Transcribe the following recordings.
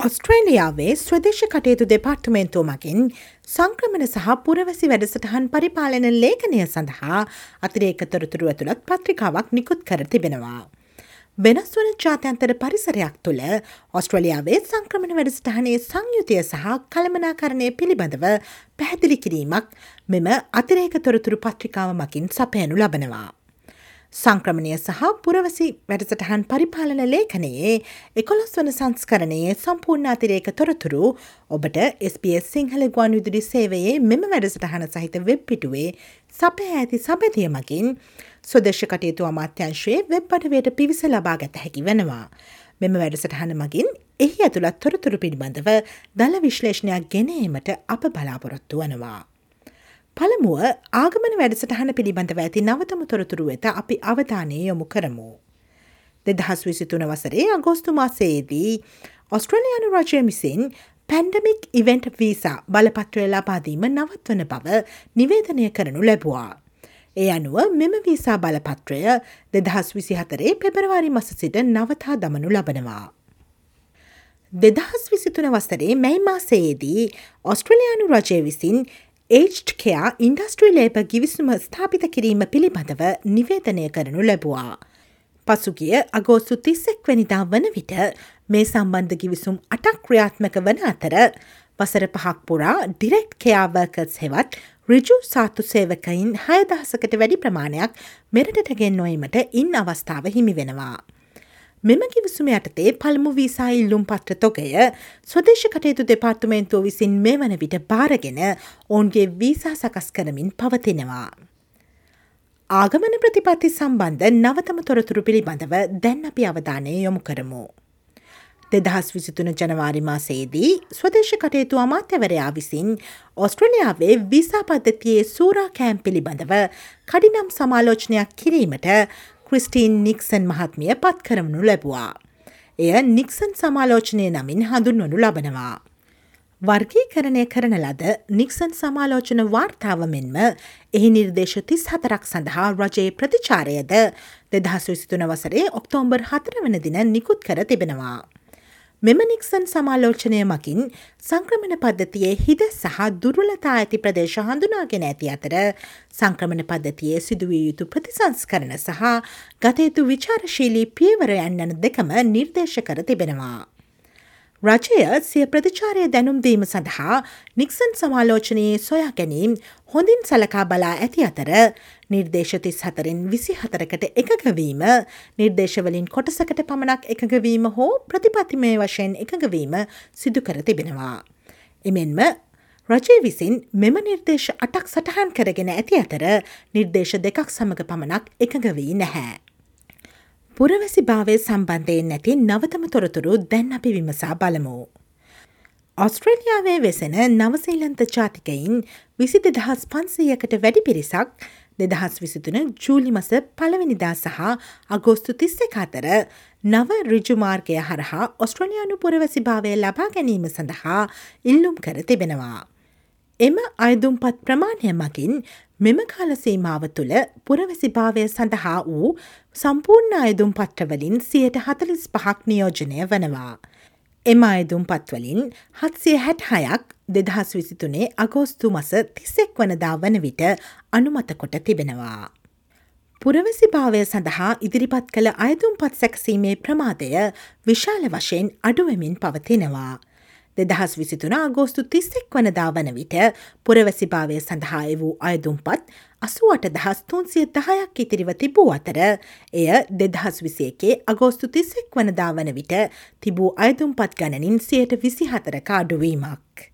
ඔස්ට්‍රේලියාවේ ස්වදේශ කටයුතු දෙපාර්ටමේන්තුව මගින් සංක්‍රමණ සහ පුරවැසි වැඩසටහන් පරිපාලන ලේඛනය සඳහා අතිරේක තොරතුරු ඇතුළත් පත්‍රිකාවක් නිකුත් කර තිබෙනවා. වෙනස් වන ජාත්‍යන්තර පරිසරයක් තුළ ඔස්ට්‍රලියාවේ සංක්‍රමණ වැඩසටහනේ සංයුතිය සහ කළමනාකරණය පිළිබඳව පැහැදිලි කිරීමක් මෙම අතිරේක තොරතුරු පත්‍රිකාව මකින් සපයනු ලබනවා. සංක්‍රමණය සහ පුරවසි වැඩසටහන් පරිපාලන ලේඛනයේ එකොළොස් වන සංස්කරණයේ සම්පූර්ණ අතිරේක තොරතුරු ඔබට SBS සිංහල ගුවන් විදුලි සේවයේ මෙම වැඩසටහන සහිත වෙබ් පිටුවේ සපය ඇති සබැතිය මගින් ස්වදේශ කටයුතු අමාත්‍යංශයේ වෙබ් අඩවයට පිවිස ලබා ගත හැකි වෙනවා. මෙම වැඩසටහන මගින් එහි ඇතුළත් තොරතුරු පිළිබඳව දළ විශ්ලේෂණයක් ගෙනීමට අප බලාපොරොත්තු වනවා. පළමුුව ආගමන වැඩසටහන පිළිබඳව ඇති නවතම තොරතුරු වෙත අපි අවධානය යොමු කරමු. දෙදහස් විසිතුන වසරේ අගෝස්තු මාසයේදී ඔස්ට්‍රලයානු රජය මිසින් පැන්ඩමික් ඉවෙන්ට් වීසා බලපත්‍රය ලබාදීම නවත්වන බව නිවේදනය කරනු ලැබවා. ඒ අනුව මෙම වීසා බලපත්‍රය දෙදහස් විසි හතරේ පෙබරවාරි මස සිට නවතා දමනු ලබනවා. දෙදහස් විසිතුන වසරේ මැයි මාසයේදී ඔස්ට්‍රලයානු රජය විසින් ඒජ්ට් කයා ඉන්ඩස්ට්‍රී ලේප ගිවිසුම ස්ථාපිත කිරීම පිළිබඳව නිවේදනය කරනු ලැබවා. පසුගිය අගෝසු තිස්සෙක් වැනිදා වන විට මේ සම්බන්ධ ගිවිසුම් අටක් ක්‍රියාත්මක වන අතර වසර පහක් පුරා ඩිරෙක්් කයාවර්කස් හෙවත් රිජු සාතු සේවකයින් හයදහසකට වැඩි ප්‍රමාණයක් මෙරටට ගෙන්වීමට ඉන් අවස්ථාව හිමි වෙනවා. මෙම කිවිසුම යටතේ පළමු වීසා ඉල්ලුම් පත්‍ර තොගය ස්වදේශ කටයුතු දෙපාර්තමේන්තුව විසින් මේ වන විට භාරගෙන ඔවුන්ගේ වීසා සකස් කරමින් පවතිනවා. ආගමන ප්‍රතිපත්ති සම්බන්ධ නවතම තොරතුරු පිළිබඳව දැන් අපි අවධානය යොමු කරමු. දෙදහස් විසිතුන ජනවාරි මාසයේදී ස්වදේශ කටයුතු අමාත්‍යවරයා විසින් ඔස්ට්‍රලියාවේ විසා පද්ධතියේ සූරා කෑම් පිළිබඳව කඩිනම් සමාලෝචනයක් කිරීමට ක්‍රිස්ටීන් නික්සන් මහත්මිය පත් කරමනු ලැබවා. එය නික්සන් සමාලෝචනය නමින් හඳුන්වනු ලබනවා. වර්ගීකරණය කරන ලද නික්සන් සමාලෝචන වාර්තාව මෙන්ම එහි නිර්දේශ තිස් හතරක් සඳහා රජයේ ප්‍රතිචාරයද දෙදහස් විසිතුන වසරේ ඔක්තෝම්බර් හතර වන දින නිකුත් කර තිබෙනවා. මෙම නික්සන් සමාලෝචනය මකින් සංක්‍රමණ පද්ධතියේ හිද සහ දුර්වලතා ඇති ප්‍රදේශ හඳුනාගෙන ඇති අතර සංක්‍රමණ පද්ධතියේ සිදුවිය යුතු ප්‍රතිසංස්කරන සහ ගතයුතු විචාරශීලී පියවර යන්නන දෙකම නිර්දේශ කර තිබෙනවා. රජය සිය ප්‍රතිචාරය දැනුම්දීම සඳහා නික්සන් සමාලෝචනයේ සොයා ගැනීම් හොඳින් සලකා බලා ඇති අතර නිර්දේශ තිස් හතරෙන් විසි හතරකට එකගවීම නිර්දේශවලින් කොටසකට පමණක් එකගවීම හෝ ප්‍රතිපතිමය වශයෙන් එකගවීම සිදු කර තිබෙනවා. එමෙන්ම රජය විසින් මෙම නිර්දේශ අටක් සටහන් කරගෙන ඇති අතර නිර්දේශ දෙකක් සමඟ පමණක් එකගවී නැහැ. පුරවැසි භාවය සම්බන්ධයෙන් නැති නවතම තොරතුරු දැන් අපි විමසා බලමු. ඔස්ට්‍රේලියාවේ වෙසෙන නවසීලන්ත ජාතිකයින් විසි දෙදහස් පන්සීයකට වැඩි පිරිසක් දෙදහස් විසිතුන ජූලි මස පළවෙනිදා සහ අගෝස්තු තිස්සෙ අතර නව රිජුමාර්ගය හරහා ඔස්ට්‍රලයානු පුරවැසි භාවය ලබා ගැනීම සඳහා ඉල්ලුම් කර තිබෙනවා. එම අයදුම්පත් ප්‍රමාණය මගින් මෙම කාලසීමාව තුළ පුරවැසි භාවය සඳහා වූ සම්පූර්ණ අයදුම් පත්‍රවලින් සියයට හතලිස් පහක් නියෝජනය වනවා. එම අයදුම් පත්වලින් හත්සිය හැට හයක් දෙදහස් විසිතුනේ අගෝස්තු මස තිස්සෙක් වනදා වන විට අනුමතකොට තිබෙනවා. පුරවැසි භාවය සඳහා ඉදිරිපත් කළ අයදුම් පත් සැකසීමේ ප්‍රමාදය විශාල වශයෙන් අඩුවමින් පවතිනවා. දෙදහස් විසිතුන අගෝස්තු තිස්සෙක් වනදා වන විට පුරවැසිභාවය සඳහා වූ අයදුම්පත් අසුවට දහස් තුන්සිය දහයක් ඉතිරිව තිබූ අතර එය දෙදහස් විසියකේ අගෝස්තු තිස්සෙක් වනදා වන විට තිබූ අයදුම්පත් ගණනින් සියට විසි හතරක අඩුවීමක්.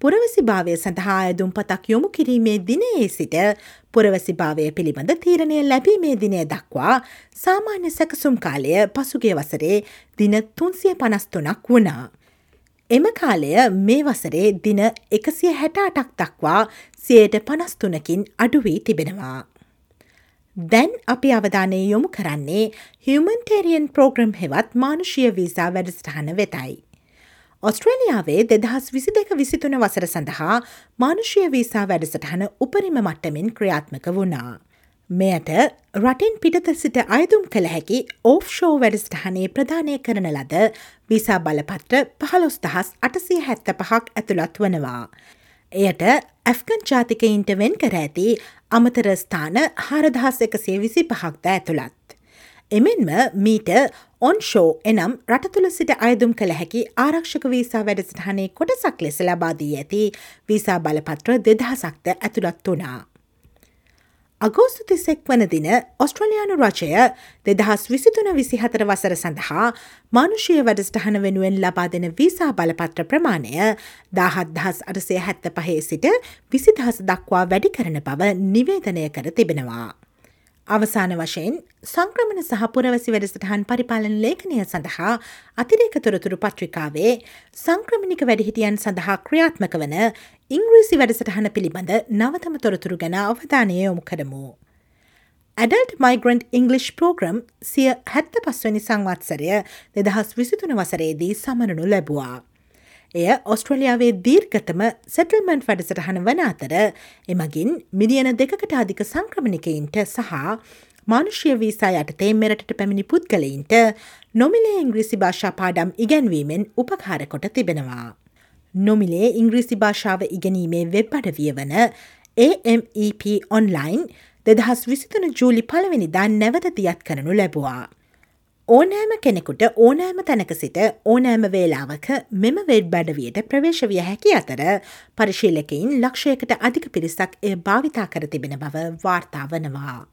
පුරවැසි භාවය සඳහා අයදුම් පතක් යොමු කිරීමේ දිනයේ සිට පුරවැසි භාවය පිළිබඳ තීරණය ලැබීමේ දිනය දක්වා සාමාන්‍ය සැකසුම් කාලය පසුගේ වසරේ දින තුන්සිය පනස්තුනක් වුණා. එම කාලය මේ වසරේ දින එකසිය හැටාටක් දක්වා සයට පනස්තුනකින් අඩුවී තිබෙනවා. දැන් අපි අවධානය යොමු කරන්නේ හියමන්ටේරියන් ප්‍රෝග්‍රම් හෙවත් මානුෂය වීසා වැඩස්ටහන වෙතයි. ඔස්ට්‍රේලියාවේ දෙදහස් විසි දෙක විසිතුන වසර සඳහා මානුෂය වීසා වැඩසටහන උපරිම මට්ටමින් ක්‍රියාත්මක වුණා. මෙයට රටින් පිටත සිට අයදුම් කළ හැකි ඕෆ්ෂෝ වැඩස්ටහනේ ප්‍රධානය කරන ලද විසා බලපත්‍ර පහළොස් දහස් අටසිය හැත්ත පහක් ඇතුළත් වනවා. එයට ඇෆ්ගන් ජාතිකයින්ට වෙන් කර ඇති අමතරස්ථාන හාරදහස් එකසේ විසි පහක්ද ඇතුළත්. එමෙන්ම මීට ඔන්ෂෝ එනම් රටතුළ සිට අයදුම් කළ හැකි ආරක්ෂක වීසා වැඩසටහනේ කොටසක් ලෙස ලබාදී ඇති වීසා බලපත්‍ර දෙදහසක්ද ඇතුළත් වනා. අගෝස්තු තිස්සෙක් වන දින ඔස්ට්‍රලයානු රජය දෙදහස් විසිතුන විසිහතර වසර සඳහා මානුෂය වැඩස්ටහන වෙනුවෙන් ලබා දෙන වීසා බලපත්‍ර ප්‍රමාණය දාහත් දහස් අරසය හැත්ත පහේ සිට විසිදහස දක්වා වැඩි කරන බව නිවේදනය කර තිබෙනවා. අවසාන වශයෙන් සංක්‍රමණ සහ පුරවැසි වැඩසටහන් පරිපාලන ලේඛනය සඳහා අතිරේක තොරතුරු පත්‍රිකාවේ සංක්‍රමණික වැඩිහිටියන් සඳහා ක්‍රියාත්මක වන ඉංග්‍රීසි වැඩසටහන පිළිබඳ නවතම තොරතුරු ගැන අවධානය යොමු කරමු. ඇඩල්ට මයිග්‍රන්ට් ඉංගලිෂ් ප්‍රෝග්‍රම් සිය හැත්ත පස්වනි සංවත්සරය දෙදහස් විසිතුන වසරේදී සමරනු ලැබවා. එය ඔස්ට්‍රලියාවේ දීර්ගතම සෙටල්මන්් වැඩසටහන වන අතර එමගින් මිලියන දෙකට අධික සංක්‍රමණිකයින්ට සහ මානුෂ්‍ය වීසා යටතේ මෙරටට පැමිණි පුද්ගලයින්ට නොමිලේ ඉංග්‍රීසි භාෂා පාඩම් ඉගැන්වීමෙන් උපකාරකොට තිබෙනවා. නොමිලේ ඉංග්‍රීසි භාෂාව ඉගෙනීමේ වෙබ් අඩවිය වන AMEP ඔන්ලයින් දෙදහස් විසිතුන ජූලි පළවෙනිදා නැවත දියත් කරනු ලැබවා. ඕනෑම කෙනෙකුට ඕනෑම තැනක සිට ඕනෑම වේලාවක මෙම වෙඩ් බඩවියට ප්‍රවේශවිය හැකි අතර පරිශීලකයින් ලක්ෂයකට අධික පිරිසක් එය භාවිතා කර තිබෙන බව වාර්තා වනවා.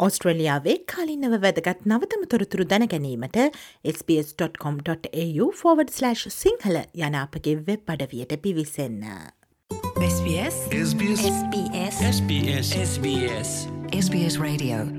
ඔස්ට්‍රලියාවේ කාලින්නව වැදගත් නවතම තොරතුරු දැනගැනීමට SBS.com.au/ සිංහල යනාපගේ වෙබ් අඩවියට පිවිසන්න. SBS SBS SBS SBS SBS SBS Radio